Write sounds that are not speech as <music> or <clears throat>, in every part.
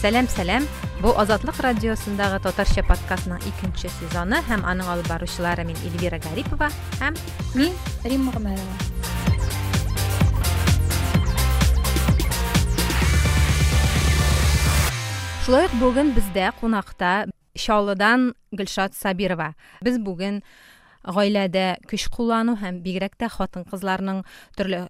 сәлем сәлем. Бул азатлык радиосундагы татарча подкастынын экинчи сезону һәм аның алып баручылары мен эльвира гарипова һәм мин римма гомәрова шулай ук бүгүн бизде кунакта чаллыдан гүлшат сабирова. Биз бүгүн гаиләдә көч куллану һәм бигрәк тә хатын кызларның төрле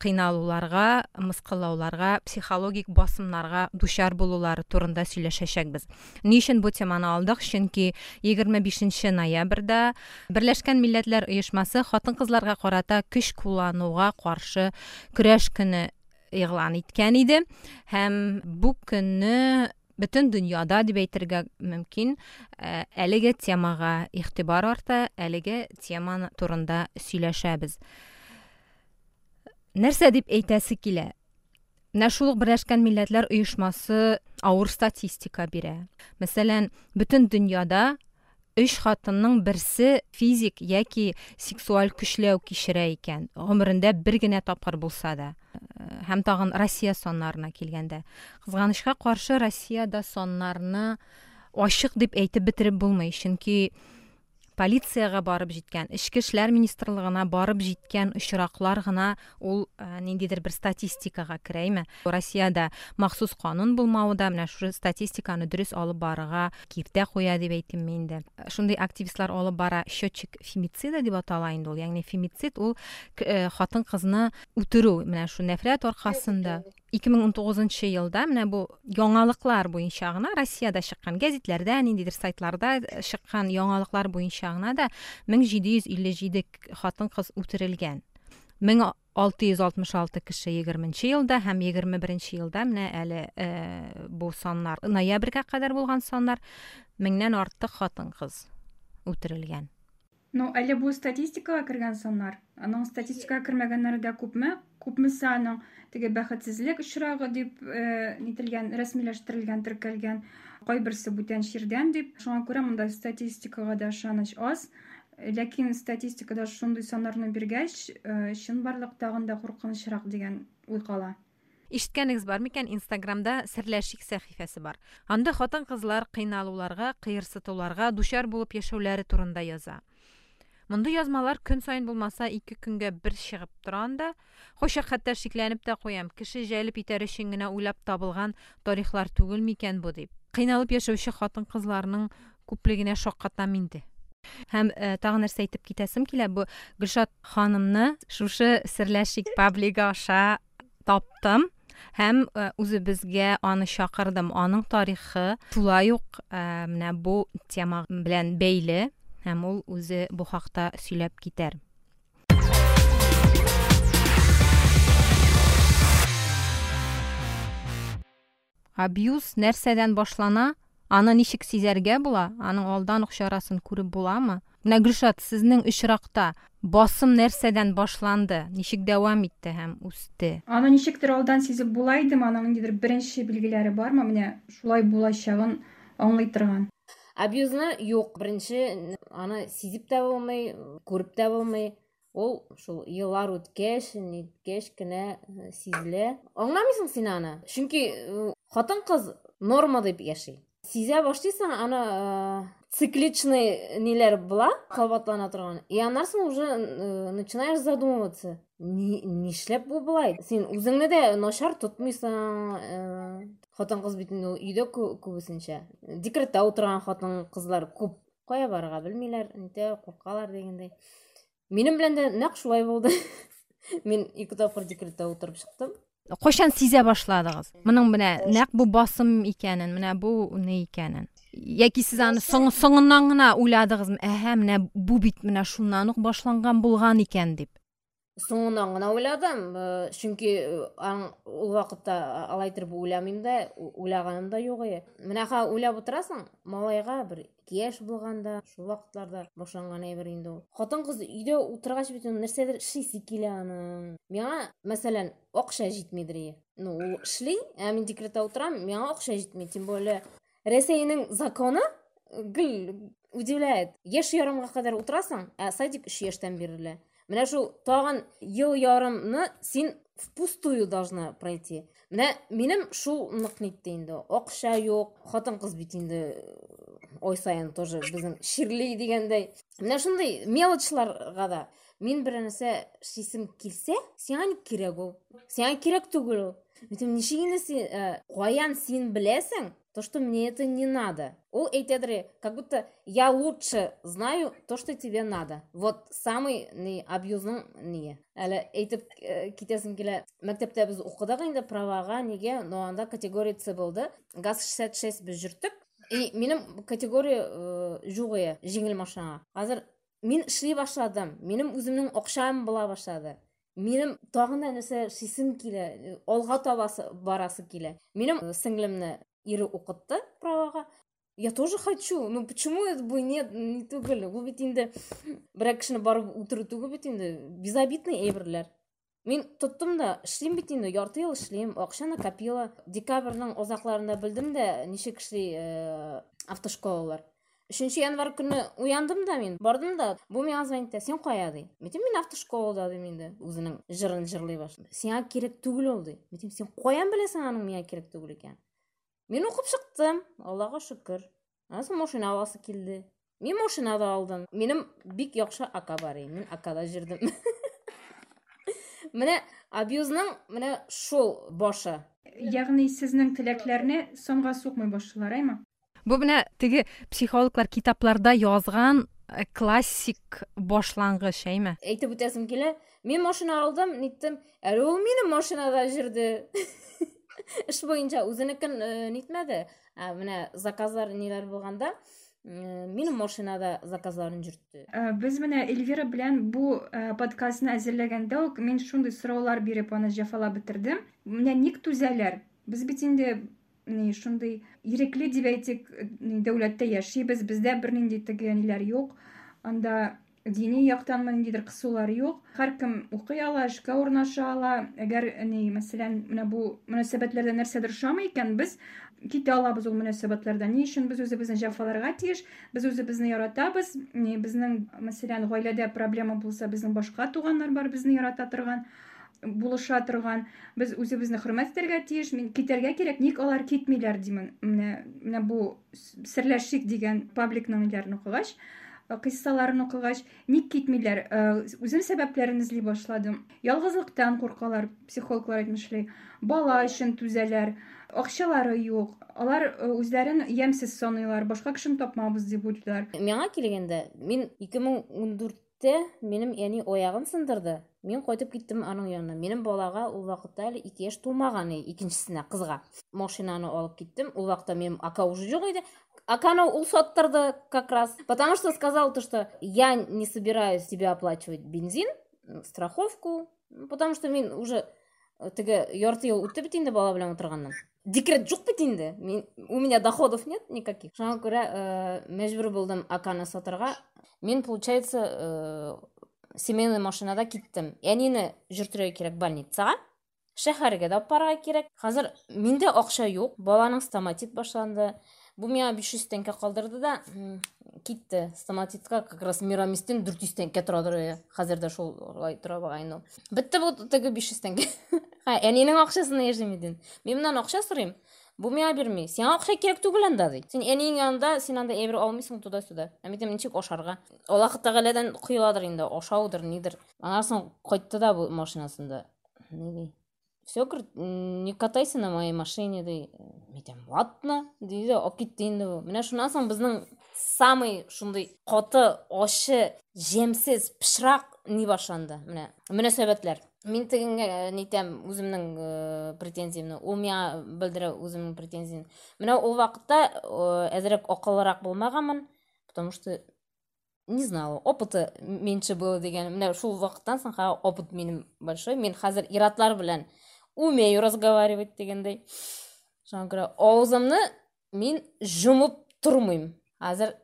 кыйналуларга мыскыллауларга психологик басымнарга дучар булулары турында сөйләшәчәкбез. Ни өчен бу теманы алдык? Чөнки егерме бишенче ноябрьдә берләшкән милләтләр оешмасы хатын кызларга карата көч куллануга каршы көрәш көне игълан иткән иде. Һәм бу көнне бөтен дөньяда дип әйтергә мөмкин. Ә, әлеге темага игътибар арта әлеге тема турында сөйләшәбез. Нәрсә дип әйтәсе килә? Менә шул берләшкән милләтләр оешмасы авыр статистика бирә. Мәсәлән бөтен дөньяда өч хатынның берсе физик яки сексуаль көчләү кичерә икән. Гомерендә бер генә тапкыр булса да. Һәм тагын россия саннарына килгәндә. Кызганычка каршы россияда саннарны ачык дип әйтеп бетереп булмый чөнки полицияга барып җиткән эчке эшләр министрлыгына барып җиткән очраклар гына ул ә, ниндидер бер статистикага керәме россиядә махсус канун булмавы да менә шушы статистиканы дөрес алып барырга киртә куя дип әйтим мин инде шундый активистлар алып бара счетчик фемицида дип атала инде ул ягъни фемицид ул хатын кызны үтерү менә шу нәфрәт аркасында 2019 елда менә бу яңалыклар буенча гына россияда чыккан гәзитләрдә ниндидер сайтларда чыккан яңалыклар буенча гына да 1757 хатын кыз үтерелгән 1666 кеше 20 елда һәм 21 елда менә әле ә, бу саннар ноябрьгә кадәр булган саннар меңнән артык хатын кыз үтерелгән ну әле бу статистикага кергән саннар аның статистикага кермәгәннәре дә күпме? Күпмесе аның теге бәхетсезлек очрагы дип э, нителгән рәсмиләштерелгән теркәлгән кайберсе бүтән чирдән дип шуңа күрә монда статистикага да ышаныч аз. Ләкин статистикада шундый саннарны биргәч э, чынбарлык тагын да куркынычрак дигән уй кала. Ишеткәнегез бар микән? Инстаграмда серләшик сәхифәсе бар. Анда хатын кызлар кыйналуларга кыерсытуларга дучар булып яшәүләре турында яза. Мондый язмалар көн сайын булмаса ике көнгә бер чыгып тора анда хойча хәтта шикләнеп тә куям кеше җәлеп итәр өчен генә уйлап табылган тарихлар түгел микән бу дип кыйналып яшәүче хатын кызларның күплегенә шаккатам инде һәм ә, тагын нәрсә әйтеп китәсем килә. Бу гөлшат ханымны шушы серләшик паблиги аша таптым. Һәм ә, үзебезгә аны чакырдым. Аның тарихы шулай ук ә, менә бу тема белән бәйле. Һәм ул үзе бу хакта сөйләп китәр. Абьюз нәрсәдән башлана? Аны ничек сизәргә була? Аның алдан ук чарасын күреп буламы? Менә гөлшат сезнең очракта басым нәрсәдән башланды? Ничек дәвам итте һәм үсте? Аны ничектер алдан сизеп була идеме аның ниндидер беренче билгеләре бармы? Менә шулай булачагын аңлый торган. Абьюзны юк беренче аны сизеп тә булмый күреп тә булмый ул шул еллар үткәч ниткәч кенә сизелә аңламыйсың син аны чөнки хатын кыз норма дип яши сизә башлыйсың аны цикличный нелер була кабатлана торган и аннан уже начинаешь задумываться. Нишләп бу болай син үзеңне дә начар тотмыйсың хатын кыз бит өйдә күбесенчә декретта утырган хатын кызлар күп кая барырга белмиләр нитә куркалар дигәндәй минем белән дә нәкъ шулай булды <laughs> мин ике тапкыр декретта утырып чыктым кайчан сизә башладыгыз моның менә нәкъ бу басым икәнен менә бу ни икәнен? Яки сез аны соң соңыннан гына уйладыгызмы әһә менә бу бит менә шуннан ук башланган булган икән дип. Соңынан гына уйладым чөнки ул вакытта алай итеп уйламыйм да уйлаганым да юк иде менә ха уйлап утырасың малайга бер ике яшь булганда шул вакытларда башланган әйбер инде ул хатын кыз өйдә утыргач бит нәрсәдер эшлисе килә аның. Миңа мәсәлән акча җитмидер ну ул эшли ә мин декретта утырам миңа акча җитми тем более рәсәйнең законы гел удивляет. Яшь ярымга кадәр утырасың ә садик өч яшьтән бирелә менә шул тагын ел ярымны син впустую должна пройти. Менә минем шул нык нитте инде. Акча юк хатын кыз бит инде ой сайын тоже безнең ширли дигәндәй. Менә шундый мелочьларга да бер нәрсә шисем килсә сиңа ни кирәк ул? Сиңа кирәк түгел ул. Әйтәм ничек инде син каян син беләсең? То что мне это не надо. Ул әйтәдер как будто я лучше знаю то что тебе надо. Вот самый ни абьюзның ние әле әйтеп китәсем килә мәктәптә без укыдык инде правага неге но анда категория с булды. Газ шестьдесят шесть без жүрдек и минем категория жугыя жеңіл машинага хәзер мин эшли башладым. Минем үземнең акчам була башлады. Минем тагын да нәрсә шисем килә алга табасы барасы килә. Минем сеңлемне ире укытты правага я тоже хочу ну почему это бы нет не түгел ул бит инде берәр кешене барып түгел бит инде безобидный әйберләр мин тоттым да эшлим бит инде ярты ел эшлим акча накопила декабрьнең озакларында белдем дә ничек эшли автошколалар. Үшінші январь күні уяндым да мен бардым да бұл маған звонит да сен қоя ди мен айтамын мен автошколада деймін енді өзінің жырын жырлай башлады. Сеңа керек түгіл ол дейді мен сен қоян білесің аның маған керек түгіл екенін? Мен оқып шықтым аллаға шүкір. Сосын машина алғысы келді. Мен машинада алдым. Менің бик яқшы ака бар мен акада жүрдім. <laughs> Міне абьюзның міне шул башы. Яғни сіздің тіләкләрне сонға соқмай башлар айма бу менә теге психологлар китапларда язган э, классик башлангыч әйме әйтеп үтәсем килә мин машина алдым ниттем әле ул минем машинада жүрде <laughs> <laughs> эш буенча үзенекен э, нитмәде менә заказлар ниләр булганда минем машинада заказларын жүртте э, без менә эльвира белән бу подкастны әзерләгәндә үк мин шундый сораулар биреп аны җәфалап бетердем менә ник түзәләр без бит инде ни шундый ирекле дип әйтик дәүләттә яшибез бездә бернинди теге ниләр юк анда дини яктанмы ниндидер кысулар юк һәркем укый ала эшкә урнаша ала әгәр ни мәсәлән менә бу мөнәсәбәтләрдә нәрсәдер ошамый икән без китә алабыз ул мөнәсәбәтләрдә ни өчен без үзебезне җәфаларга тиеш без үзебезне яратабыз безнең мәсәлән гаиләдә проблема булса безнең башка туганнар бар безне ярата торган булыша торган без үзебезне хөрмәт итәргә тиеш мин китәргә кирәк ник алар китмиләр димен менә менә бу серләшик кыйссаларын укыгач ник китмиләр үзем сәбәпләрен эзли башладым. Ялгызлыктан куркалар психологлар әйтмешли. Бала өчен түзәләр акчалары юк. Алар үзләрен ямьсез саныйлар башка кешене тапмабыз дип уйлыйлар миңа килгәндә мин 2014 минем әни оягын сындырды. Мен қайтып кеттім аның янына. Менің балаға ол уақытта әлі екі жаш тумаған екіншісіне қызға машинаны алып кеттім ол уақытта менің ака жоқ еді аканы ол соттырды как раз. Потому что сказал то что я не собираюсь тебе оплачивать бензин страховку потому что мен уже тігі ярты өтті бит енді бала отырғаннан декрет жоқ бит мен у меня доходов нет никаких. Шуңа күрә ә, мәҗбүр булдым аканы сатырга. Мен получается ә, семейный машинада киттім әнені жүртірге керек больницаға шәһәргә дә апарырга кирәк. Хәзер миндә акча юк. Баланың стоматит башланды. Бу миңа биш йөз тәңкә калдырды да китте стоматитка как раз мирамистен дүрт йөз тәңкә торадыр хәзер дә шулай тора багайны бетте бу теге биш йөз тәңкә <laughs> әнинең акчасына яшәмиден мин моннан акча сорыйм бу миңа бирмей сиңа акча кирәк түгел анда ди син әнинең янында син анда әйбер алмыйсың туда сюда мен ничек ашарга аллаһ тәгаләдән коеладыр инде. Ашаудыр нидер анан соң да бу машинасында все говорит не катайся на моей машине ди мен айтам ладно дейді алып кетті енді бу менә шуннан соң безнең самый шундый каты ачы жемсез пычрак ни башланды менә мөнәсәбәтләр мен тегеңе нитәм үземнең претензиямны ул миңа белдерә үземнең претензиямны менә ул вакытта әзрәк акыллырак булмаганмын потому что не знала. Опыты меньше было дигән менә шул вакыттан соң опыт минем большой. Мен хәзер иратлар белән умею разговаривать дигәндәй шуңа күрә авызымны мин жұмып тормыйм хәзер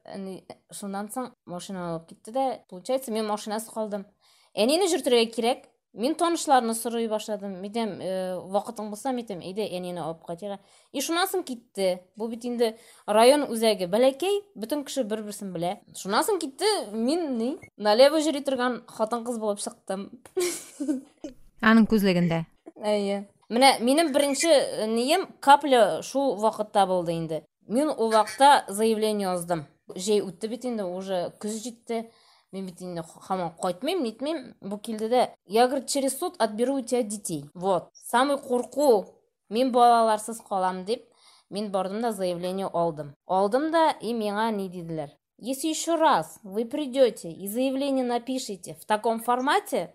шуннан соң машина алып китте дә получается мен машинасыз калдым әнине жүртергә кирәк мен танышларына сұрай башладым. Медем ә, вакытың болса метем әйдә әнине алып кайтыйк и шуннан соң китте бу бит инде район үзәге бәләкәй бөтен кеше бер берсен белә шуннан соң китте мин ни налево йөри торган хатын кыз булып чыктым <laughs> аның күзлегендә әйе. Міне менің бірінші неем капля шул вакытта болды енді. Мен ол уақытта заявление яздым жей өтті бит енді уже күз жетті. Мен бит енді хаман қайтмаймын нетмеймін. Бұл келді де я говорит через суд отберу у тебя детей вот. Самый қорқу мен балаларсыз қаламын деп мен бардым да заявление алдым. Алдым да и меңа не деділер. Если еще раз вы придете и заявление напишите в таком формате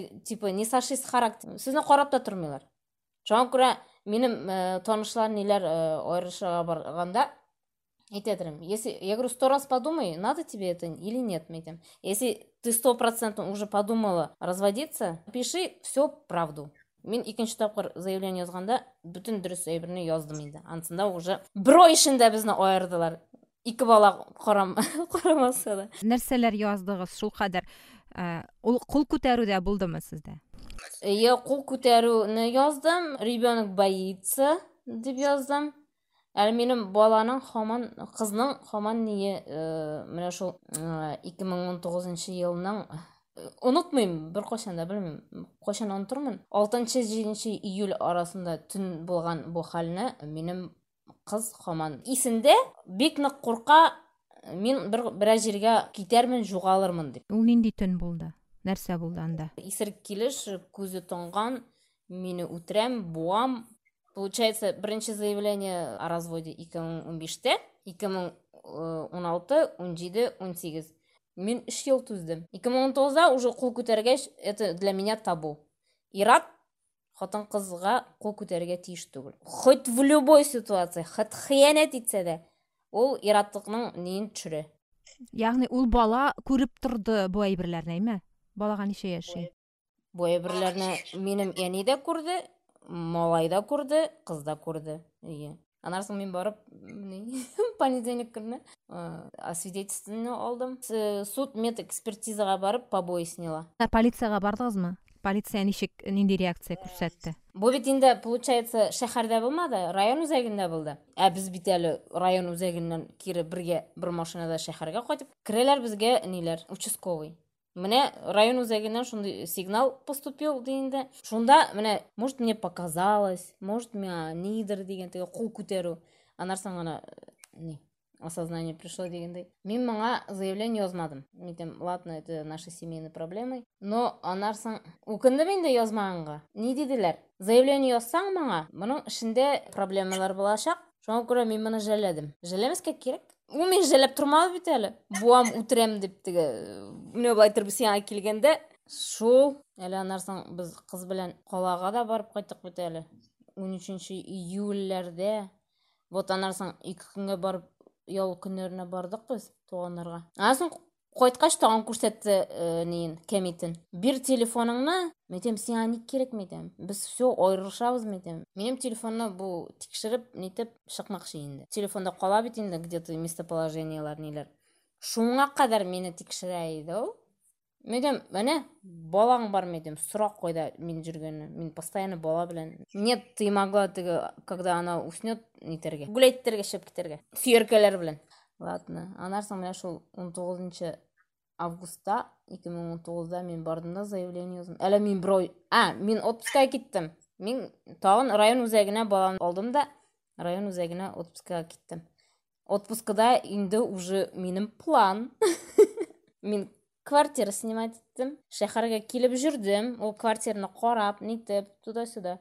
типа не сошлись с характером. Сізді қарап та тұрмайлар. Соған көре менің ә, танышылар нелер ә, барғанда айтып если я говорю сто раз подумай надо тебе это или нет мен айтамын если ты сто процентно уже подумала разводиться пиши все правду. Мен екінші тапқыр заявление жазғанда бүтін дұрыс әйбіріне яздым енді. Анысында уже бір ой ішінде бізді айырдылар екі бала құрамаса <laughs> да. Нәрселер яздыңыз шул қадар ул қол күтәрүдә булдымы сездә иә қол көтеруні яздым. Ребенок боится деп яздым. Әлі менің баланың хаман қызның хаман не мына ушул эки миң он тогузунчу жылының ұнатмаймын бір қашанда білмеймін қашан ұмытырмын алтыншы жетінші июль арасында түн болған бұл халіне менің қыз қаман есінде бек нык қорқа мен бір біраз жерге кетермін жоғалырмын деп. Ол нендей түн болды? Нәрсе болды анда? Есірік келіш көзі тұнған мені өлтірем буам. Получается бірінші заявление о разводе екі мың он беште екі мың он алты он жеті он сегіз. Мен үш жыл төздім екі мың он тоғызда уже қол көтергеш это для меня табу. Ират хатын қызға қол көтеруге тиіс түгіл. Хоть в любой ситуация хоть хиянат етсе де ол ираттықның нейін түрі. Яғни ол бала көріп тұрды бұл әйберлерні ме балаға неше яши? бұл әйберлерні менің әне де көрді малай да көрді қыз да көрді. Иә анан соң мен барып <laughs> понедельник күні освидетельствование алдым. Суд мед экспертизаға барып побои сняла. Полицияға бардыңызбы полиция ничек нендей реакция көрсетті бұл бит енді получается шәһәрдә болмады район үзәгендә болды ә біз бит әле район үзәгеннән кире бергә бір машинада шәһәргә кайтып керәләр безгә ниләр участковый. Міне район өзегінен шундай сигнал поступил дейінде шунда міне может мне показалось может миңа нидер деген тиги кол көтерүү анарсаң гана не осознание пришло дегендей мен мага заявление жазмадым мен айтам ладно это наши семейные проблемы но анарсаң өкіндім енді жазмаганга не дедилер. Заявление жазсаң мага мұның ішінде проблемалар болашак шуңа көрө мен муну жаледим жалемеске керек ол мені жайлап тұрмады бит әлі буам үтірем деп тігі міне былай тұрып сенға келгенде. Шул әлі анарсаң біз қыз белән қалаға да барып қайттық бит әлі он үшінші июльләрдә. Вот анарсаң екі күнге барып ял күннәренә бардық біз туғандарға анан соң қойткач тагын көрсетті ә, нейін кемитін бир телефоныңны сеңа не керек мен айтамын біз все айырылышабыз мен айтамын менің телефонны бұл текшіріп нетіп шықмақшы енді телефонда қала бит енді где то местоположениялар нелер шуңа қадар мені мен айтамын міне балаң бар мен айтамын сұрақ қойда мен жүргені мен постоянно бала білән. Нет ты могла тігі когда она уснет нетерге гуляттерге шығып кетерге сүйеркелер білән ладно мына ушул он тогузунчу августта эки миң он тогузда мен бардым да заявление жаздым әлі мен бір ой а мен отпускаға кеттім мен тағын район өзәгіне баламды алдым да район өзәгіне отпускаға кеттім отпускада енді уже менің план. <laughs> Мен квартира снимать еттім шәһәргә келіп жүрдім ол квартираны қарап нетіп туда сюда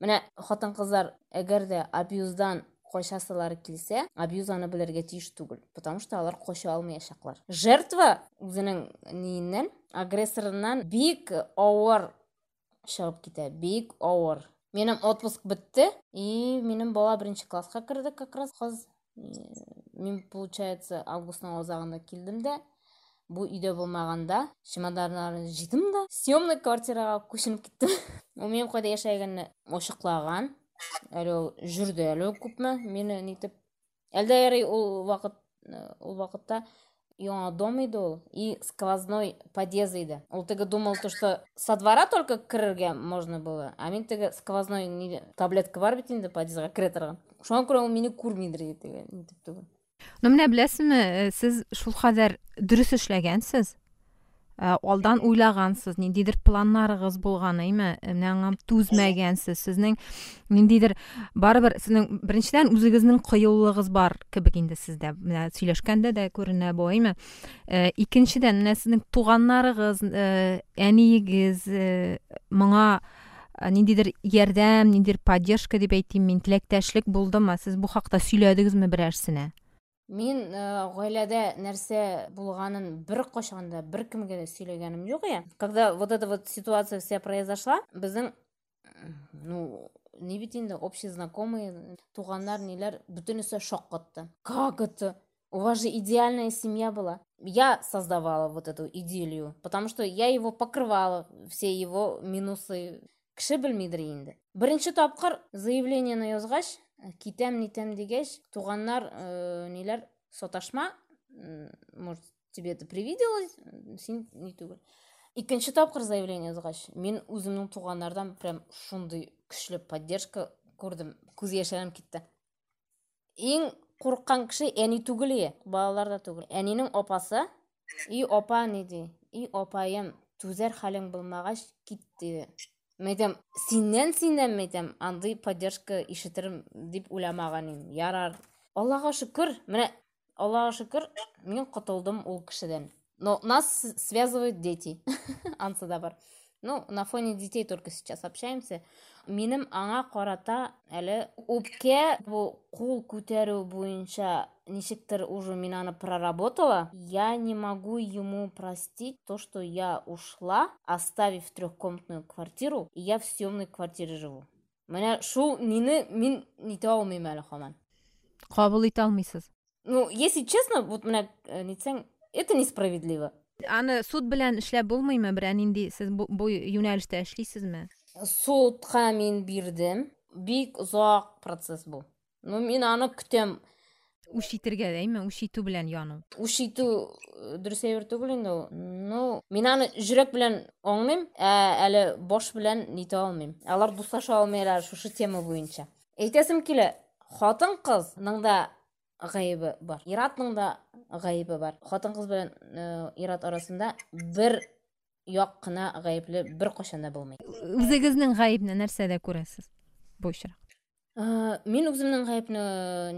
міне хатын қыздар егер де абьюздан қошасылары келсе абьюз аны білерге тиіс түгіл потому что алар қоша алмаячаклар. Жертва өзінің нейінен агрессорынан бик ауыр шығып кетеді бик ауыр менің отпуск бітті и менің бала бірінші классқа кірді как раз қыз мен получается августтың озағында келдім де бұл үйде болмағанда чемодандарын жидым да съемный квартираға көшініп кеттім. <laughs> Ол мен қойда жашайгенне ошықлаған әлі ол жүрді әлі күпме мені нетіп әлде ол уақыт ол уақытта яңа дом еді ол и сквозной подъезд еді ол тігі думал то что со двора только кірерге можно было а мен тігі сквозной таблетка бар бит енді подъездға кіре тұрған. Шоған көрө ол мени тігі но міне білесізбі сіз шул кадәр дөрес эшләгәнсез Э, алдан уйлагансыз ниндидер планнарыгыз булган әйме менә аңа түзмәгәнсез. Сезнең ниндидер барыбер сезнең беренчедән үзегезнең кыюлыгыз бар кебек инде сездә. Менә сөйләшкәндә дә күренә бу әйме э, икенчедән менә сезнең туганнарыгыз э, әниегез моңа ниндидер ярдәм ниндидер поддержка дип әйтим мин теләктәшлек булдымы? Сез бу хакта сөйләдегезме берәрсенә? Мен гаиләдә нәрсә булганын бер качан да беркемгә дә сөйләгәнем юк иә когда вот эта вот ситуация вся произошла безнең ну не бит инде общий знакомый туганнар ниләр бөтенесе шок катты. Как это? У вас же идеальная семья была. Я создавала вот эту идиллию потому что я его покрывала все его минусы. Кеше белмидер инде. Беренче тапкыр заявлениены язгач китәм нитәм дигәч туганнар э, ниләр? Саташма? Может тебе это привиделось? Син ни түгел. Икенче заявление язгач. Мин үземнең туганнардан прям шундый көчле поддержка күрдем. Күз яшьләрем китте. Иң курыккан кеше әни түгел балалар да түгел. Әнинең апасы и апа ни ди. И апаем түзәр хәлең булмагач кит диде мен айтамын сенен сенен мен айтамын андай поддержка ишетермін деп ойламаған едім ярар. Аллаға шүкір міне аллаға шүкір мен құтылдым ол кішіден но нас связывают дети <laughs> ансыда бар. Ну на фоне детей только сейчас общаемся. Менің аңа қарата әлі өпке бұл қол көтеру бойынша ничектер уже мен аны проработала. Я не могу ему простить то что я ушла оставив трехкомнатную квартиру и я в съемной квартире живу. Міне шул нені мен нете алмаймын әлі хаман қабыл ете алмайсыз ну если честно вот мына нетсең это несправедливо. Аны суд белән эшләп булмыймы берәр нинди сез бу юнәлештә эшлисезме? Судқа мен бирдем бик озак процесс бул ну мен аны күтәм үш итергә әйме үш итү белән яну. Үш итү дөрес әйбер түгел инде ул. Ну мин аны жүрәк белән аңлыйм ә әле баш белән нитә алмыйм. Алар дуслаша алмыйлар шушы тема буенча. Әйтәсем килә хатын кызның да гаебе бар. Иратның да гаебе бар. Хатын кыз белән ират арасында бер як кына гаепле бер кашан да булмый үзегезнең гаебне нәрсәдә күрәсез бу очрак мин үземнең гаепне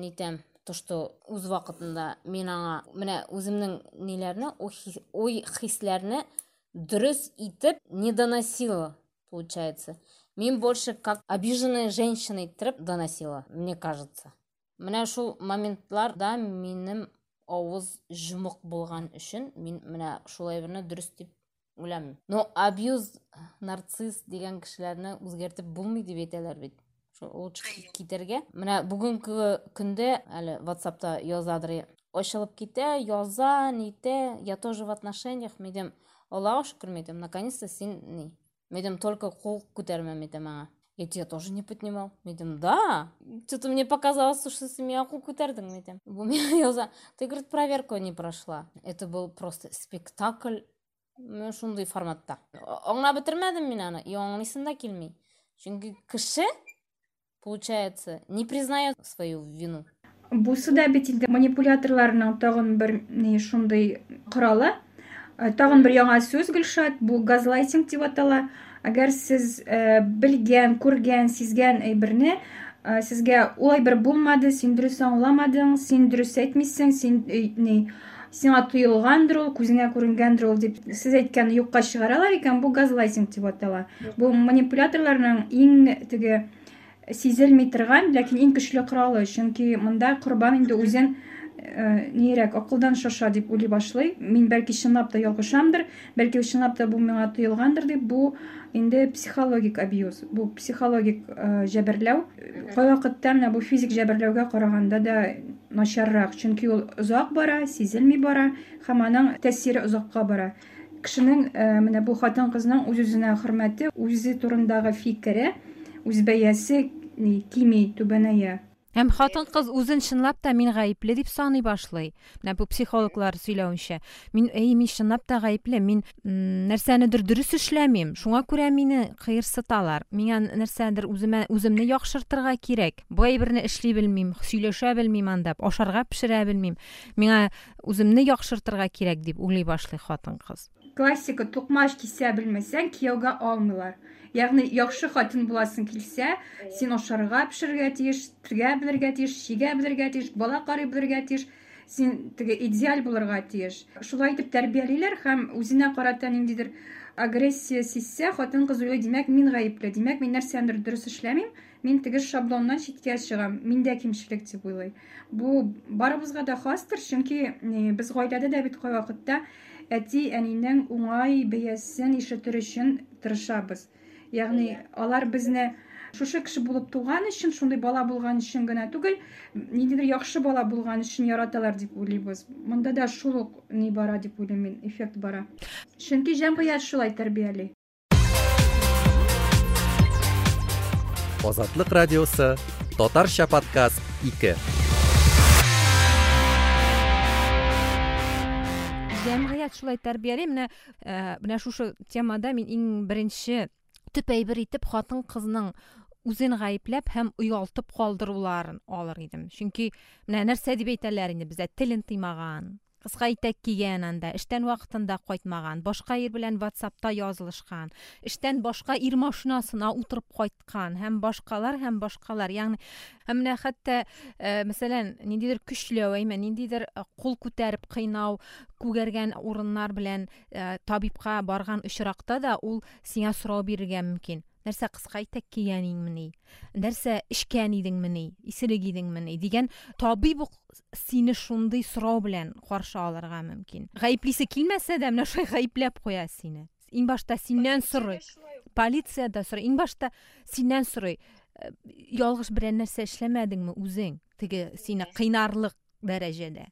нитәм то что вакытында мен аңа менә үземнең ниләрне ой хисләрне дөрес итеп не доносила получается. Мен больше как обиженная женщина иттереп доносила мне кажется. Менә шул моментларда минем авыз жұмық болған үшін мен менә шулай берне дөрес дип уйлаймын но абьюз нарцисс деген кешеләрне үзгәртеп булмый дип әйтәләр бит лучше китерге мына бүгінгі күнде әлі ватсапта язадыр ачылып китә яза нитә я тоже в отношениях мен айтамын аллаға шүкір мен айтамын наконец то сен не мен айтамын только қол көтерме мен айтамын аңа я тебя тоже не поднимал. Мен айтамын да. Что то мне показалось что ты <laughs> меня қол көтердің мен айтамын бұл мен яза ты говорит проверку не прошла. Это был просто спектакль. Мен шундай форматта. Аңлап бітірмедім мен аны и аңлайсың да келмей чүнки кіші получается не признает свою вину. Бусы да бит инде манипуляторларның тагын бер ни шундый коралы. Э, тагын бер яңа сүз гөлшат бу газлайтинг дип атала. Әгәр сез э, белгән күргән сизгән әйберне э, сезгә ул әйбер булмады син дөрес аңламадың син дөрес әйтмисең син сиңа тоелгандыр ул күзеңә күренгәндер ул дип сез әйткәнне юкка чыгаралар икән бу газлайтинг дип атала. Бу манипуляторларның иң теге сизелмей торган ләкин иң көчле коралы чөнки монда корбан инде үзен нирәк акылдан шаша дип уйлый башлый. Мин бәлки чынлап та ялгышамдыр бәлки чынлап та бу миңа тоелгандыр дип бу инде психологик абьюз бу психологик җәберләү кайвакытта менә бу физик җәберләүгә караганда да начаррак чөнки ул озак бара сизелми бара һәм аның тәэсире озакка бара. Кешенең менә бу хатын кызның үз үзенә хөрмәте үзе турындагы фикере үз бәясе кими түбәнәя. Һәм хатын кыз үзен чынлап та мин гаепле дип саный башлый менә бу психологлар сөйләвенчә мин әй мин чынлап та гаепле мин нәрсәнедер дөрес эшләмим шуңа күрә мине кыерсыталар миңа нәрсәдер үземә үземне яхшыртырга кирәк бу әйберне эшли белмим сөйләшә белмим анда ашарга пешерә белмим миңа үземне яхшыртырга кирәк дип уйлый башлый хатын кыз классика тукмаш кисә белмәсәң кияүгә алмыйлар ягъни яхшы хатын буласың килсә син ашарга пешерергә тиеш тергә белергә тиеш чигә белергә тиеш бала карый белергә тиеш син теге идеаль булырга тиеш. Шулай итеп тәрбиялиләр һәм үзенә карата ниндидер агрессия сизсә хатын кыз уйлый димәк мин гаепле димәк мин нәрсәдер дөрес эшләмим мин теге шаблоннан читкә чыгам. Миндә кимчелек дип уйлый. Бу барыбызга да хастыр чөнки без гаиләдә дә бит кайвакытта әти әнинең уңай бәясен ишетер өчен тырышабыз. Ягъни алар безне шушы кеше булып туган өчен шундый бала булган өчен генә түгел ниндидер яхшы бала булган өчен яраталар дип уйлыйбыз монда да шул ук ни бара дип уйлыйм мин эффект бара. Чөнки җәмгыять шулай тәрбияли озатлык радиосы татарча подкаст ике. Җәмгыять шулай тәрбияли менә э, менә шушы темада мин иң беренче төп әйбер итеп хатын кызның үзен гаепләп һәм оялтып калдыруларын алыр идем чөнки менә нәрсә дип әйтәләр инде бездә телен тыймаган Кыска итәк кигән анда эштән вакытында кайтмаган башка ир белән ватсапта язылышкан эштән башка ир машинасына утырып кайткан һәм башкалар һәм башкалар. Ягъни менә хәтта ә, мәсәлән ниндидер көчләү әймә ниндидер кул күтәреп кыйнау күгәргән урыннар белән ә, табибка барган очракта да ул сиңа сорау бирергә мөмкин. Нәрсә кыска итәк кигәнеңмени нәрсә эчкән идеңмени исерек идеңмени дигән табиб ук сине шундый сорау белән каршы алырга мөмкин. Гаеплисе килмәсә дә менә шулай гаепләп куя сине. Иң башта синнән сорый. полиция да сорый. Иң башта синнән сорый. «Э, ялгыш берәр нәрсә эшләмәдеңме үзең? Теге сине кыйнарлык дәрәҗәдә.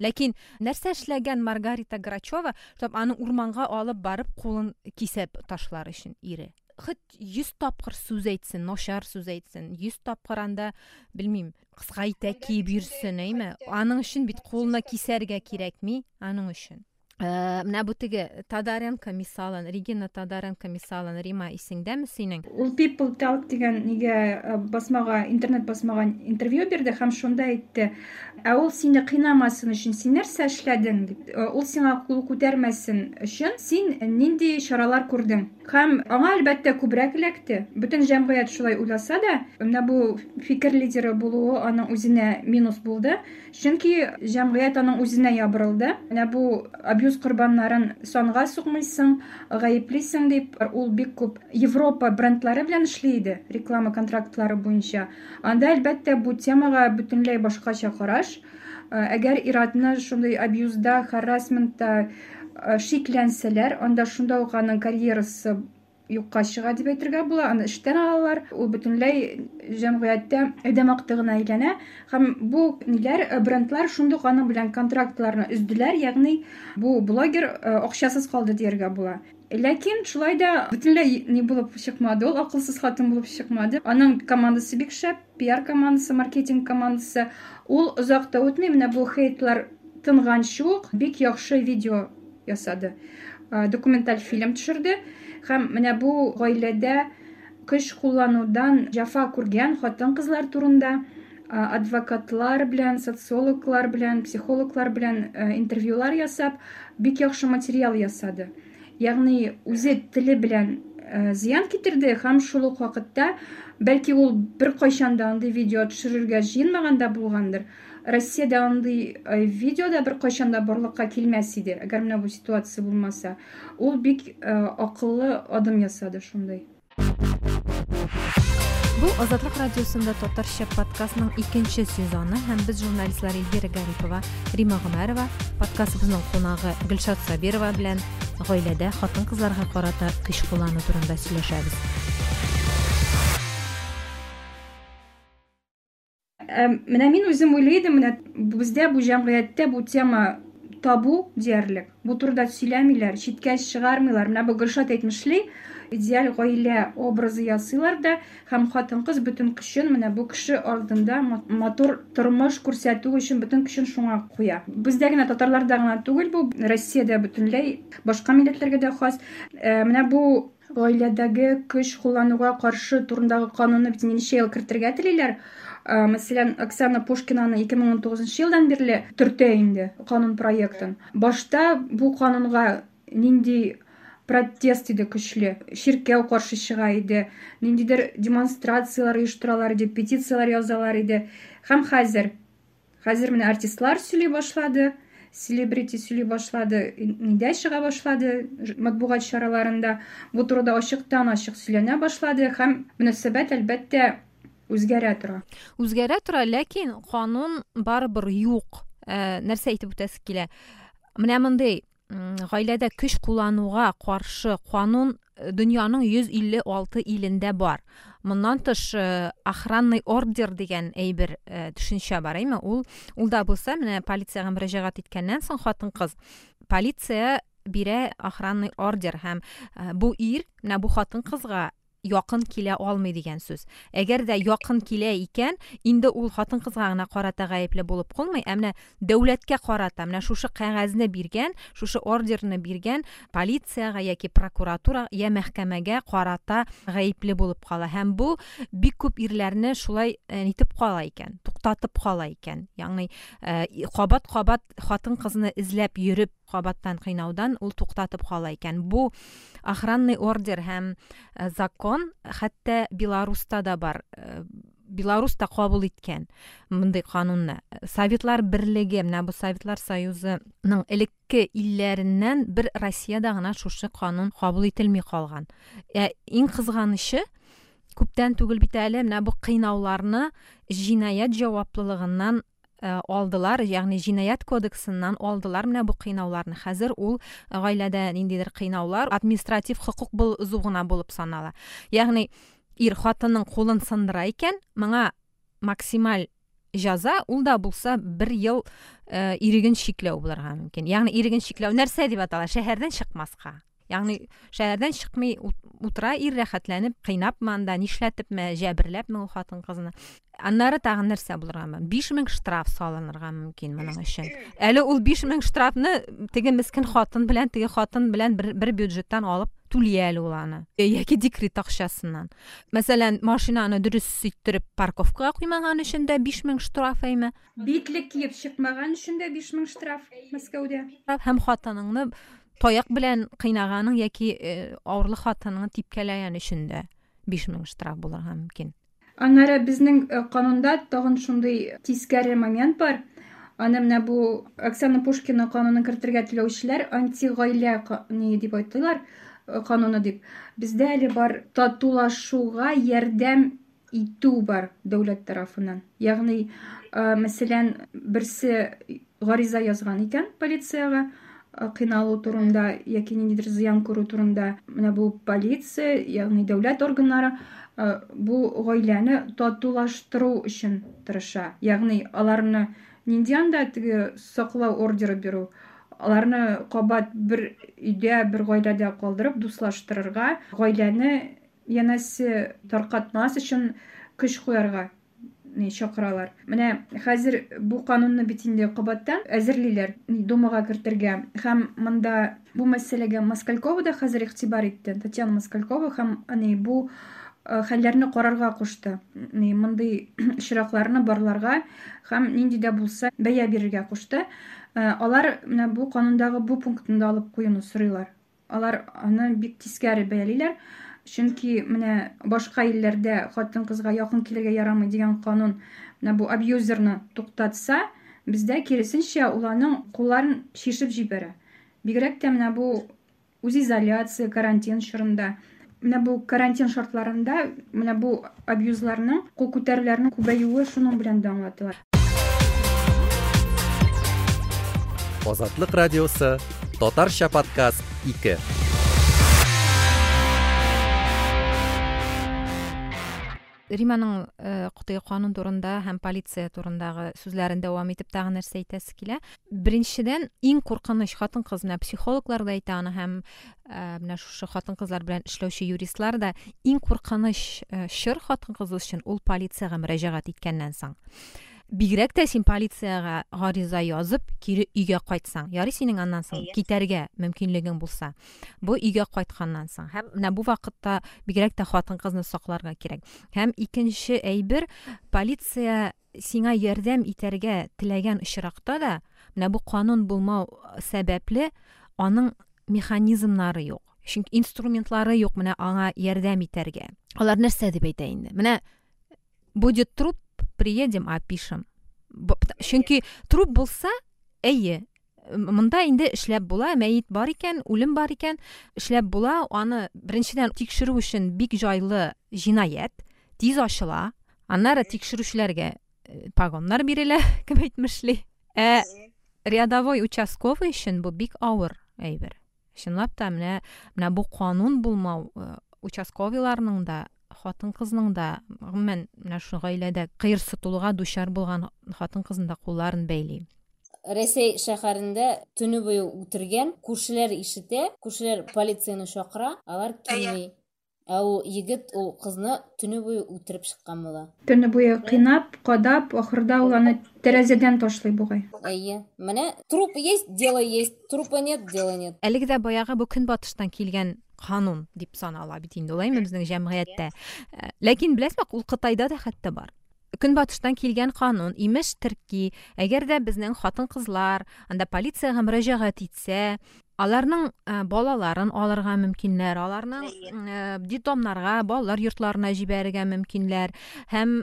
Ләкин нәрсә эшләгән маргарита грачева чтобы аны урманга алып барып кулын кисеп ташлар өчен ире. Хоть йөз тапкыр сүз әйтсен начар сүз әйтсен йөз тапкыр анда белмим кыска итәк киеп йөрсен әйме аның өчен бит кулына кисәргә кирәкми аның өчен Э, менә бу теге тадаренко мисалын регина тадаренко мисалын рима исеңдәме синең? Ул people talk дигән нигә э, басмага интернет басмага интервью бирде һәм шунда әйтте. Ә ул сине кыйнамасын өчен син нәрсә эшләдең? дип э, ул сиңа кул күтәрмәсен өчен син нинди чаралар күрдең? Һәм аңа әлбәттә күбрәк эләкте. Бөтен җәмгыять шулай уйласа да менә бу фикер лидеры булуы аның үзенә минус булды. Чөнки җәмгыять аның үзенә ябырылды. Менә бу абьюз корбаннарын санга сукмыйсың гаеплисең дип ул бик күп европа брендлары белән реклама контрактлары буенча анда әлбәттә бу темага бөтенләй башкача караш әгәр ир-атны шундый абьюзда харасментта шикләнсәләр анда шунда ук аның карьерасы юкка чыга дип әйтергә була аны эштән алалар. Ул бөтенләй җәмгыятьтә әдәм актыгына әйләнә. Һәм бу ниләр э, брендлар шундук аның белән контрактларны өзделәр ягъни бу блогер э, акчасыз калды дияргә була. Ләкин шулай да бөтенләй ни булып чыкмады ул акылсыз хатын булып чыкмады. Аның командасы бик шәп пиар командасы маркетинг командасы. Ул озак та үтми менә бу хейтлар тынганчы ук бик яхшы видео ясады. Э, документаль фильм төшерде. Һәм менә бу гаиләдә көч кулланудан җәфа күргән хатын кызлар турында адвокатлар белән социологлар белән психологлар белән интервьюлар ясап бик яхшы материал ясады. Ягъни үзе теле белән зыян китерде һәм шул ук вакытта бәлки ул андый видео төшерергә җыенмаган да булгандыр. Россиядә андый видео да беркайчан да барлыкка килмәс иде әгәр менә бу ситуация булмаса ул бик акыллы адым ясады шундай бу азатлык радиосында татарча подкастның икенче сезоны һәм без журналистлар эльвира гарипова рима гомәрова подкастыбызның кунагы гөлшат сабирова белән гаиләдә хатын кызларга карата көч куллану турында сөйләшәбез менә мин үзем уйлый менә бездә бу җәмгыятьтә бу тема табу диярлек. Бу турыда сөйләмиләр читкә чыгармыйлар. Менә бу гөлшат әйтмешли идеаль гаилә образы ясыйлар да һәм хатын кыз бөтен көчен менә бу кеше алдында матур тормыш күрсәтү өчен бөтен көчен шуңа куя. Бездә генә татарларда гына түгел бу россиядә бөтенләй башка милләтләргә дә хас. Менә бу гаиләдәге көч куллануга каршы турындагы канунны ел кертергә телиләр. Мәсәлән оксана пушкинаны 2019 елдан бирле төртә инде канун проектын. Башта бу канунга нинди протест иде көчле ширкәү каршы чыга иде ниндидер демонстрациялар оештыралар иде петициялар язалар иде. Һәм хәзер хәзер менә артистлар сөйли башлады селебрити сөйли башлады нидә чыга башлады матбугат чараларында бу турыда ачыктан ачык сөйләнә башлады. Һәм мөнәсәбәт әлбәттә үзгәрә тора. Үзгәрә тора ләкин канун барыбер юк. Ә, нәрсә әйтеп үтәсе килә? Менә мондый гаиләдә көч куллануга каршы канун э, дөньяның йөз илле алты илендә бар. Моннан тыш э, охранный ордер дигән әйбер э, төшенчә бар әйме? Ул ул да булса менә полициягә мөрәҗәгать иткәннән соң хатын кыз полиция бирә охранный ордер һәм бу ир менә бу хатын кызга якын килә алмый дигән сүз әгәр дә якын килә икән инде ул хатын кызга гына карата гаепле булып калмый ә менә дәүләткә карата менә шушы кәгазьне биргән шушы ордерны биргән полицияга яки прокуратура я мәхкәмәгә карата гаепле булып кала һәм бу бик күп ирләрне шулай нитеп кала икән туктатып кала икән ягъни кабат кабат хатын кызны эзләп йөреп кабаттан кыйнаудан ул туктатып кала икән бу охранный ордер һәм э, закон хәтта беларуста да бар э, беларусь та кабул иткән мондый канунны советлар берлеге менә бу советлар союзының элекке илләреннән бер россиядә гына шушы канун кабул ителми калган ә, иң кызганычы күптән түгел бит әле менә бу кыйнауларны җинаять алдылар ягъни җинаять кодексыннан алдылар менә бу кыйнауларны хәзер ул гаиләдә ниндидер кыйнаулар административ хокук бозу гына булып санала. Ягъни ир хатынның кулын сындыра икән моңа максималь жаза ул да булса бер ел э, иреген чикләү булырга мөмкин. Ягъни иреген чикләү нәрсә дип атала? Шәһәрдән ягъни шәһәрдән чыкмый утыра ир рәхәтләнеп кыйнапмы анда нишләтепме җәберләпме ул хатын кызны аннары тагын нәрсә булырга биш мең штраф салынырга мөмкин моның өчен. әле ул биш мең штрафны теге мескен хатын белән теге хатын белән бер, бер бюджеттан алып түли әле ул аны. Яки декрет акчасыннан. Мәсәлән машинаны дөрес иттереп парковкага куймаган өчен дә биш мең штраф әйме? Битлек киеп чыкмаган өчен дә биш мең штраф мәскәүдә. Һәм хатыныңны белән кыйнаганың яки э, авырлы хатыныңны типкәләгән өчен дә биш мең штраф булырга мөмкин. Аннары безнең э, канунда тагын шундый тискәре момент бар. Аны менә бу оксана пушкина канунын кертергә теләүчеләр антигаилә дип айталар э, кануны дип. Бездә әле бар татулашуга ярдәм итү бар дәүләт тарафыннан. Ягъни мәсәлән берсе гариза язган икән полицияга кыйналуу турында яки ниндидир зыян көрүү турында. Мына бул полиция яғни дәүләт органнары бу гаиләне татулаштыруу өчен тырыша. Ягъни аларны нинди анда тиги саклау ордеры бирүү аларны кабат бер өйдә бер гаиләдә калдырып дуслаштырырга гаиләне янәсе таркатмас өчен көч куярга чакыралар. Менә хәзер бу канунны бит инде кабаттан әзерлиләр думага кертергә. Һәм монда бу мәсьәләгә москалькова да хәзер игътибар итте татьяна москалькова һәм бу хәлләрне карарга кушты. Мондый <clears throat> очракларны барларга һәм нинди дә булса бәя бирергә кушты. Алар менә бу канундагы бу алып куюны сорыйлар алар аны бик тискәре бәялиләр. Чөнки менә башка илләрдә хатын кызга якын килергә ярамый дигән канун менә бу абьюзерны туктатса бездә киресенчә ул аның кулларын чишеп җибәрә. Бигрәк тә менә бу үз изоляция карантин чорында. Менә бу карантин шартларында менә бу абьюзларның кул күтәрүләрнең күбәюе шуның белән дә аңлатыла. Азатлык радиосы татарча подкаст 2 риманың кутый канун турында һәм полиция турындагы сүзләрен дәвам итеп тагы нәрсә әйтәсе килә. Беренчедән иң куркыныч хатын кыз менә психологлар да әйтә аны һәм менә шушы хатын кызлар белән эшләүче юристлар да иң куркыныч чор хатын кыз өчен ул полициягә мөрәҗәгать иткәннән соң. Бигрәк тә син полицияга гариза язып кире өйгә кайтсаң ярый синең аннан соң китәргә мөмкинлегең булса бу өйгә кайтканнан соң. Һәм менә бу вакытта бигрәк тә хатын кызны сакларга кирәк. Һәм икенче әйбер полиция сиңа ярдәм итәргә теләгән очракта да менә бу канун булмау сәбәпле аның механизмнары юк. Чөнки инструментлары юк менә аңа ярдәм итәргә. Алар нәрсә дип әйтә инде? Менә будет труп приедем опишем чөнки труп булса әйе мында инде эшләп була мәйет бар икән үлем бар икән эшләп була аны беренчедән тикшерү өчен бик җайлы җинаять тиз ачыла аннары тикшерүчеләргә э, погоннар бирелә <laughs> кем әйтмешли. Ә рядовой участковый өчен бу бик авыр әйбер. Чынлап та менә менә бу канун булмау э, участковыйларның да хатын кызның да гомумән менә шу гаиләдә кыерсытылуга дучар булган хатын кызның да кулларын бәйли ресей шәһәрендә төне буе үтергән күршеләр ишетә күршеләр полицияны чакыра алар килми ә ул егет ул кызны төне буе үтереп чыккан була төне буе кыйнап кадап ахырда ул аны тәрәзәдән ташлый бугай әйе. Менә труп есть дело есть. Трупа нет дела нет. Әлеге дә баягы бу көнбатыштан килгән канун дип санала бит инде улаймы безнең җәмгыятьтә ләкин беләсезме ул кытайда да хәтта бар көнбатыштан килгән канун имеш ки әгәр дә безнең хатын кызлар анда полициягә мөрәҗәгать итсә аларның балаларын алырга мөмкиннәр аларның детдомнарга балалар йортларына җибәрергә мөмкиннәр һәм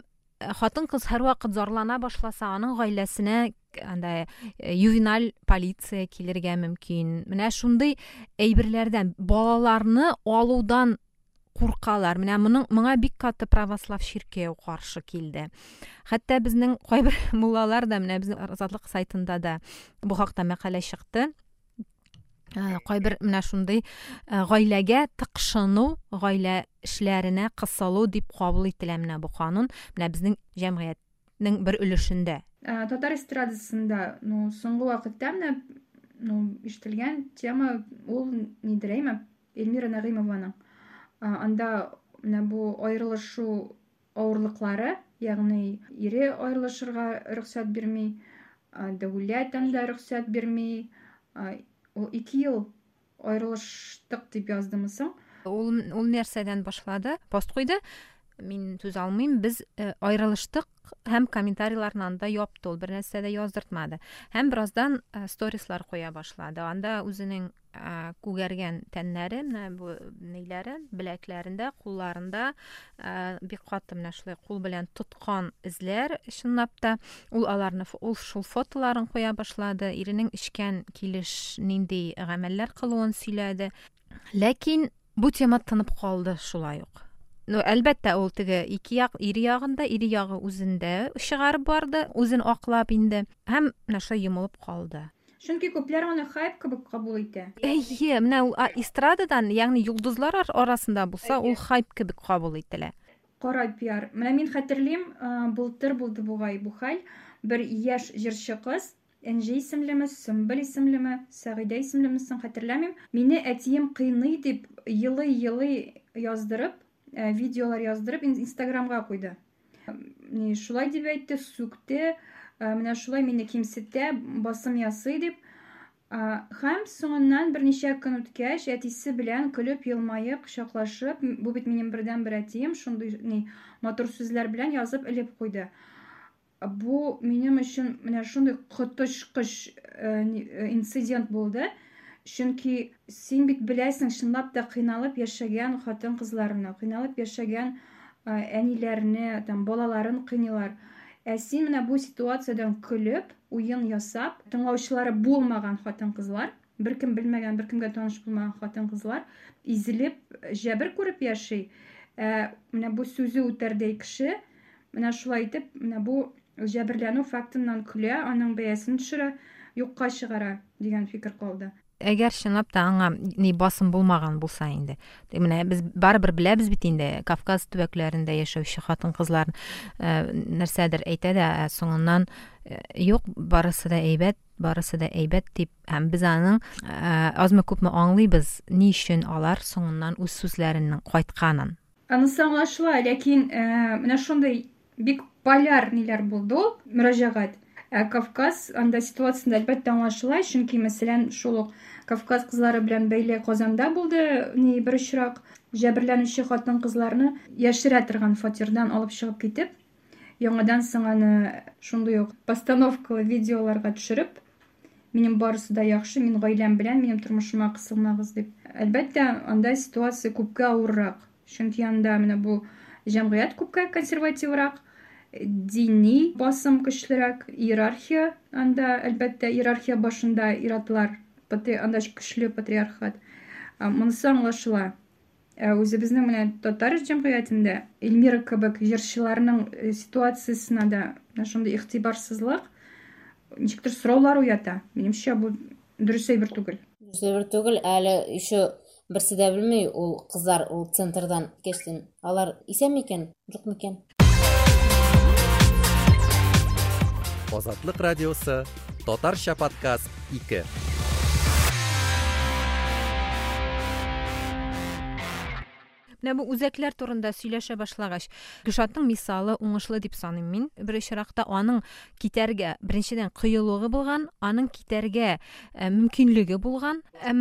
хатын кыз һәрвакыт зарлана башласа аның гаиләсенә андай ювеналь полиция килергә мөмкин. Менә шундый әйберләрдән балаларны алудан куркалар. Менә моның моңа бик каты православ ширкәү каршы килде. Хәтта безнең кайбер <laughs> муллалар да менә безнең азатлык сайтында да бу хакта мәкалә чыкты. Кайбер менә шундый гаиләгә тыкшыну гаилә эшләренә кысылу дип кабул ителә менә бу канун. Менә безнең җәмгыятьнең бер өлешендә. Татар эстрадасында ну соңгы вакытта менә ну ишетелгән тема ул нидер әйме? Эльмира нәгыймованың анда менә бу аерылышу авырлыклары ягъни ире аерылышырга рөхсәт бирми дәүләт анда рөхсәт бирми ул ике ел аерылыштык дип яздымы соң ул ул нәрсәдән башлады пост куйды мин түз алмыйм без аерылыштык һәм комментарийларны анда япты ул бер нәрсә дә яздыртмады. Һәм бераздан сторислар куя башлады. Анда үзенең күгәргән тәннәре менә бу ниләре беләкләрендә кулларында бик каты менә шулай кул белән тоткан эзләр чынлап та. Ул аларны ул шул фотоларын куя башлады. Иренең эчкән килеш нинди гамәлләр кылуын сөйләде. Ләкин бу тема тынып калды шулай ук. Ну әлбәттә ул теге ике як ире ягында ире ягы үзендә чыгарып барды үзен аклап инде. Һәм менә шулай йомылып калды. Чөнки күпләр аны хайп кебек кабул итә. Әйе менә ул эстрададан ягъни йолдызлар арасында булса ул хайп кебек кабул ителә. Кара пиар. Менә мин хәтерлим былтыр булды бугай бу хәл. Бер яшь җырчы кыз Энҗе исемлеме, Сөмбел исемлеме, Сәгыйдә исемлемесен хәтерләмим. Мине әтием кыйный дип, йылы-йылы яздырып, Э, видеолар яздырып инстаграмга куйды. Шулай дип әйтте сүкте э, менә шулай мине кимсетә басым ясый дип һәм соңыннан берничә көн үткәч әтисе белән көлеп елмаеп кочаклашып бу бит минем бердән бер әтием шундый ни матур сүзләр белән язып элеп куйды. Бу минем өчен менә шундый коточкыч э, инцидент булды. Чөнки син бит беләсең чынлап та кыйналып яшәгән хатын кызларны кыйналып яшәгән әниләрне там балаларын кыйныйлар. Ә син менә бу ситуациядән көлеп уен ясап тыңлаучылары булмаган хатын кызлар беркем белмәгән беркемгә таныш булмаган хатын кызлар изелеп җәбер күреп яши. Ә менә бу сүзе үтәрдәй кеше менә шулай итеп менә бу җәберләнү фактыннан көлә аның бәясен төшерә юкка чыгара дигән фикер калды әгәр чынлап та аңа ни басым булмаган булса инде. Менә без барыбер беләбез бит инде кавказ төбәкләрендә яшәүче хатын кызлар нәрсәдер әйтә дә соңыннан юк барысы да әйбәт барысы да әйбәт дип һәм без аның азмы күпме аңлыйбыз ни өчен алар соңыннан үз сүзләренең кайтканын. Анысы аңлашыла ләкин менә шундый бик поляр ниләр булды ул мөрәҗәгать. Ә кавказ анда ситуациясында әлбәттә аңлашыла чөнки мәсәлән шул ук кавказ кызлары белән бәйле казанда булды ни бер очрак. Җәберләнүче хатын кызларны яшерә торган фатирдан алып чыгып китеп яңадан соң аны шундый ук постановкалы видеоларга төшереп минем барысы да яхшы мин гаиләм белән минем тормышыма кысылмагыз дип. Әлбәттә анда ситуация күпкә авыррак. Чөнки анда менә бу җәмгыять күпкә консервативрак дини басым көчлерәк иерархия анда әлбәттә иерархия башында ир-атлар анда көчле патриархат. Монысы аңлашыла үзебезнең менә татар җәмгыятендә эльмира кебек җырчыларның ситуациясенә дә шундый игътибарсызлык ничектер сораулар уята. Минемчә бу дөрес әйбер түгел дөрес әйбер түгел әле еще берсе дә белмәй ул кызлар ул центрдан кичтен алар исәнме икән юкмы икән озатлык радиосы татарча подкаст ике. Менә бу үзәкләр турында сөйләшә башлагач гөлшатның мисалы уңышлы дип саныйм мин. Бер очракта аның китәргә беренчедән кыюлыгы булган аның китәргә ә, мөмкинлеге булган. Ә,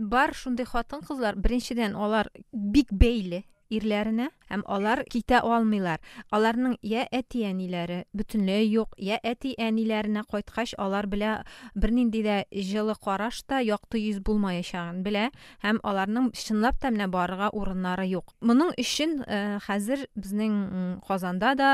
бар шундый хатын кызлар беренчедән алар бик бәйле. ирләренә һәм алар китә алмыйлар аларның я әти әниләре бөтенләй юк я әти әниләренә кайткач алар белә бернинди дә җылы караш та якты йөз булмаячагын белә һәм аларның чынлап та менә барырга урыннары юк моның өчен э, хәзер безнең казанда да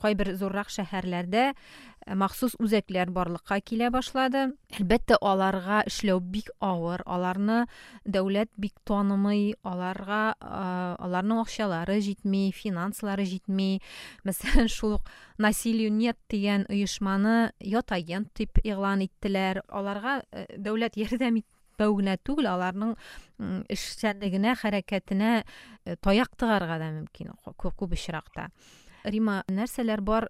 кайбер зуррак шәһәрләрдә Э, махсус үзәкләр барлыкка килә башлады. Әлбәттә аларга эшләү бик авыр. Аларны дәүләт бик танымый аларга э, аларның акчалары җитми финанслары җитми. Мәсәлән шул насилию нет дигән оешманы ят агент дип игълан иттеләр. Аларга э, дәүләт ярдәм итмәү генә түгел аларның эшчәнлегенә хәрәкәтенә таяк тыгарга да мөмкин күп очракта. Рима нәрсәләр бар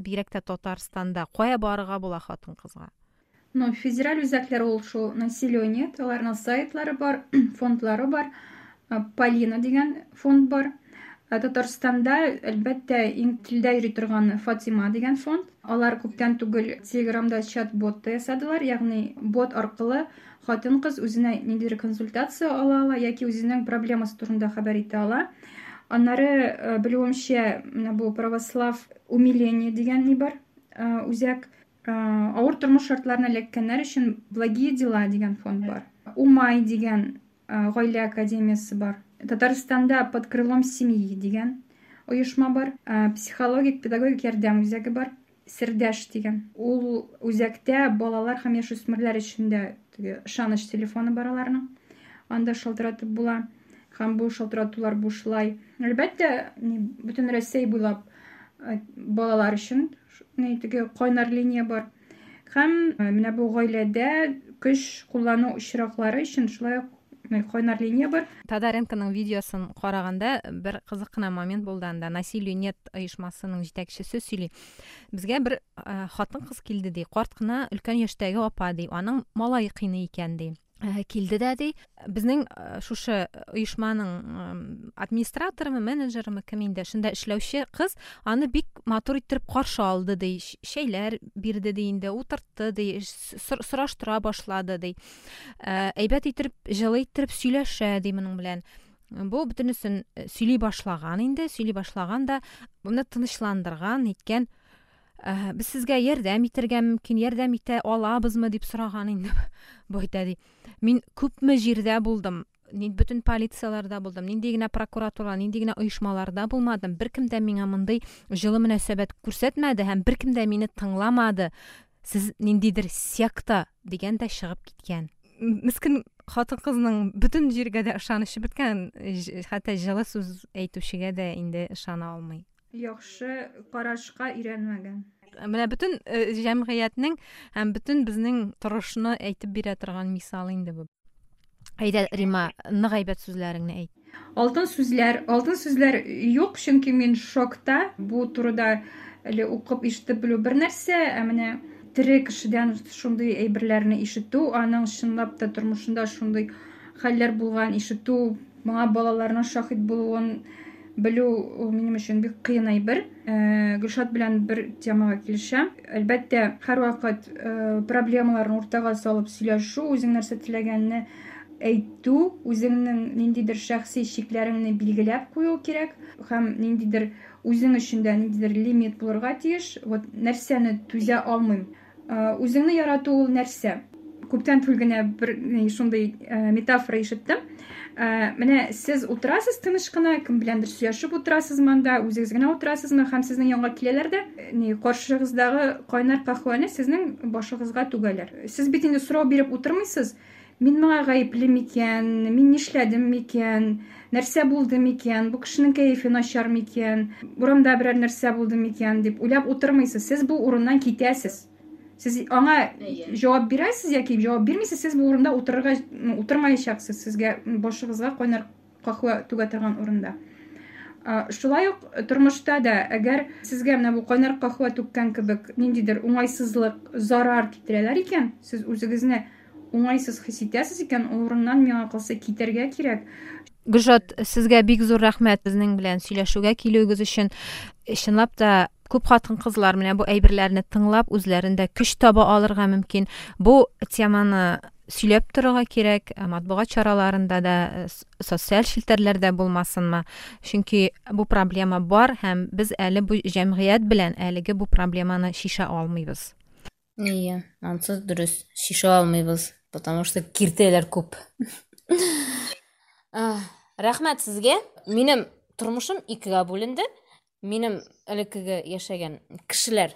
бигрәк тә татарстанда кая барырга була хатын кызга ну федераль үзәкләр ул шул население аларның сайтлары бар <clears throat> фондлары бар полина дигән фонд бар. Татарстанда әлбәттә иң телдә йөри торган фатима дигән фонд. Алар күптән түгел телеграмда чат бот ясадылар ягъни бот аркылы хатын кыз үзенә ниндидер консультация ала ала яки үзенең проблемасы турында хәбәр итә ала. Аннары э, белүемчә менә бу православ умиление ни бар? Э, үзәк э, авыр тормыш шартларына эләккәннәр өчен благие дела дигән фонд бар. Умай дигән гаилә академиясы бар. Татарстанда под крылом семьи дигән оешма бар. Психологик педагогик ярдәм үзәге бар. Сердәш дигән ул үзәктә балалар һәм яшүсмерләр өчен дә теге ышаныч телефоны бар аларның. Анда шалтыратып була. Һәм бу шалтыратулар бушлай әлбәттә бөтен россия буйлап балалар өчен теге кайнар линия бар. Һәм менә бу гаиләдә көч куллану очраклары өчен шулай кайнар линия бар. Тодоренконың видеосын караганда бер кызык кына момент булды анда. Насилию нет оешмасының җитәкчесе сөйли. Безгә бер хатын кыз килде ди. Карт кына өлкән яшьтәге апа ди. Аның малае кыйный икән Э, килде дә ди. Безнең э, шушы оешманың администраторымы менеджерымы кем инде шунда эшләүче кыз аны бик матур иттереп каршы алды ди. Шәйләр бирде ди инде утыртты ди сораштыра башлады ди. Э, әйбәт иттереп җылы иттереп сөйләшә ди моның белән. Бу бөтенесен сөйли башлаган инде сөйли башлаган да моны тынычландырган иткән без сезгә ярдәм итәргә мөмкин ярдәм итә алабызмы дип сораган инде бу ди мин күпме җирдә булдым бөтен полицияларда булдым нинди генә прокуратура нинди генә оешмаларда булмадым беркем дә миңа мондый җылы мөнәсәбәт күрсәтмәде һәм беркем дә мине тыңламады сез ниндидер секта дигән дә чыгып киткән мескен хатын кызның бөтен җиргә дә ышанышы беткән хәтта җылы сүз әйтүчегә дә инде ышана алмый яхшы карашка өйрәнмәгән. Менә бөтен җәмгыятьнең һәм бөтен безнең торышны әйтеп бирә торган мисал инде бу. Әйдә рима нык әйбәт сүзләреңне әйт. Алтын сүзләр алтын сүзләр юк чөнки мин шокта бу турыда әле укып ишетеп белү бер нәрсә ә менә тере кешедән шундый әйберләрне ишетү аның чынлап та тормышында шундый хәлләр булган ишетү моңа балаларның шаһит булуын белү ул минем өчен бик кыен әйбер гөлшат белән бер темага килешәм әлбәттә һәрвакыт проблемаларны уртага салып сөйләшү үзең нәрсә теләгәнне әйтү үзеңнең ниндидер шәхси чикләреңне билгеләп кую кирәк һәм ниндидер үзең өчен дә ниндидер лимит булырга тиеш вот нәрсәне түзә алмыйм. Үзеңне ярату ул нәрсә? Күптән түгел генә бер шундый метафора ишеттем. Менә сез утырасыз тыныч кына кем беләндер сөйләшеп утырасызмы анда үзегез генә утырасызмы һәм сезнең янга киләләр дә ни каршыгыздагы кайнар каһвәне сезнең башыгызга түгәләр сез бит инде сорау биреп утырмыйсыз мин моңа гаепле микән мин нишләдем микән нәрсә булды микән бу кешенең кәефе начар микән урамда берәр нәрсә булды микән дип уйлап утырмыйсыз сез бу урыннан китәсез. Сез аңа җавап бирәсез яки җавап бирмисез сез бу урында утырырга утырмаячаксыз сезгә башыгызга кайнар каһвә түгә торган урында шулай ук тормышта да әгәр сезгә менә бу кайнар каһвә түккән кебек ниндидер уңайсызлык зарар китерәләр икән сез үзегезне уңайсыз хис итәсез икән ул урыннан миңа калса китәргә кирәк гөлшат сезгә бик зур рәхмәт безнең белән сөйләшүгә килүегез өчен. Чынлап та күп хатын кызлар менә бу әйберләрне тыңлап үзләрендә көч таба алырга мөмкин. Бу теманы сөйләп торырга кирәк матбугат чараларында да социаль челтәрләрдә булмасынмы? Чөнки бу проблема бар һәм без әле бу җәмгыять белән әлеге бу проблеманы шиша алмыйбыз. Иә ансы дөрес шиша алмыйбыз потому что киртәләр күп. <laughs> Рәхмәт сезгә. Минем тормышым икегә бүленде минем элеккеге яшәгән кешеләр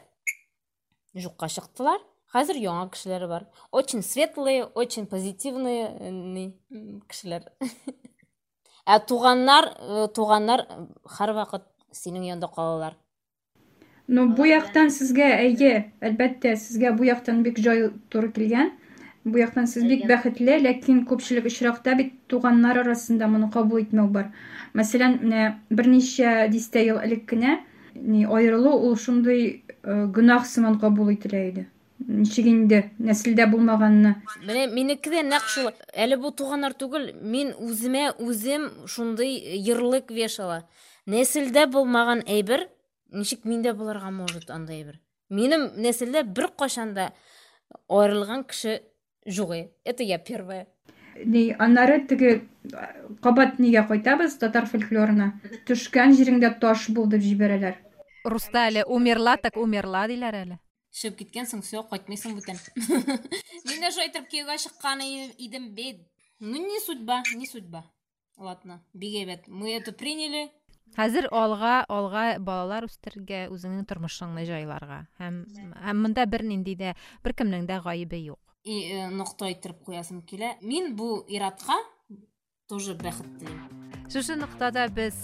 юкка чыктылар. Хәзер яңа кешеләр бар. Очень светлые очень позитивные кешеләр. <laughs> Ә туганнар туганнар һәрвакыт синең янда калалар. Ну бу яктан сезгә әйе әлбәттә сезгә бу яктан бик җай туры килгән. Бу яктан сез бик бәхетле ләкин күпчелек очракта бит туганнар арасында моны кабул итмәү бар. Мәсәлән менә берничә дистә ел элек кенә аерылу ул шундый гөнаһ сыман кабул ителә иде. Ничек инде? Нәселдә булмаганны. Менә минеке дә нәкъ шул. Әле бу туганнар түгел мин үземә үзем шундый ярлык вешала нәселдә булмаган әйбер ничек миндә булырга может андай әйбер? Минем нәселдә бер кашан да аерылган кеше жугы это я первая. Ни аннары теге кабат нигә кайтабыз татар фольклорына. Төшкән җиреңдә таш бул дип җибәрәләр руста әле умерла так умерла диләр әле чыгып киткәнсең все кайтмыйсың бүтән <laughs> мин дә шулай итеп кияүгә чыккан идем бит ну не судьба не судьба. Ладно бик әйбәт мы это приняли. Хәзер алга алга балалар үстергә үзеңнең тормышыңны җайларга һәм һәм монда бернинди дә беркемнең дә гаебе юк. Нокта иттереп куясым килә мин бу иратка тоже бәхет телим шушы ноктада без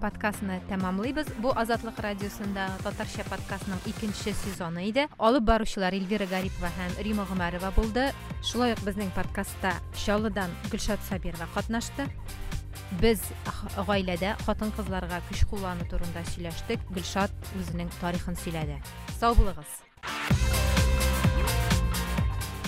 подкастны тәмамлыйбыз. Бу азатлык радиосында татарча подкастның икенче сезоны иде. Алып баручылар эльвира гарипова һәм рима гомәрова булды. Шулай ук безнең подкастта чаллыдан гөлшат сабирова катнашты. Без гаиләдә хатын кызларга көч куллану турында сөйләштек. Гөлшат үзенең тарихын сөйләде. Сау булыгыз!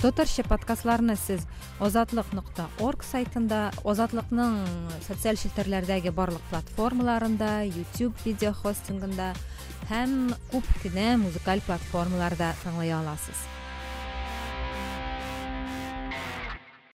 Татарча подкастларны сез озатлык нокта орг сайтында озатлыкның социаль челтәрләрдәге барлык платформаларында youtube видео хостингында һәм күп кенә музыкаль платформаларда тыңлый аласыз.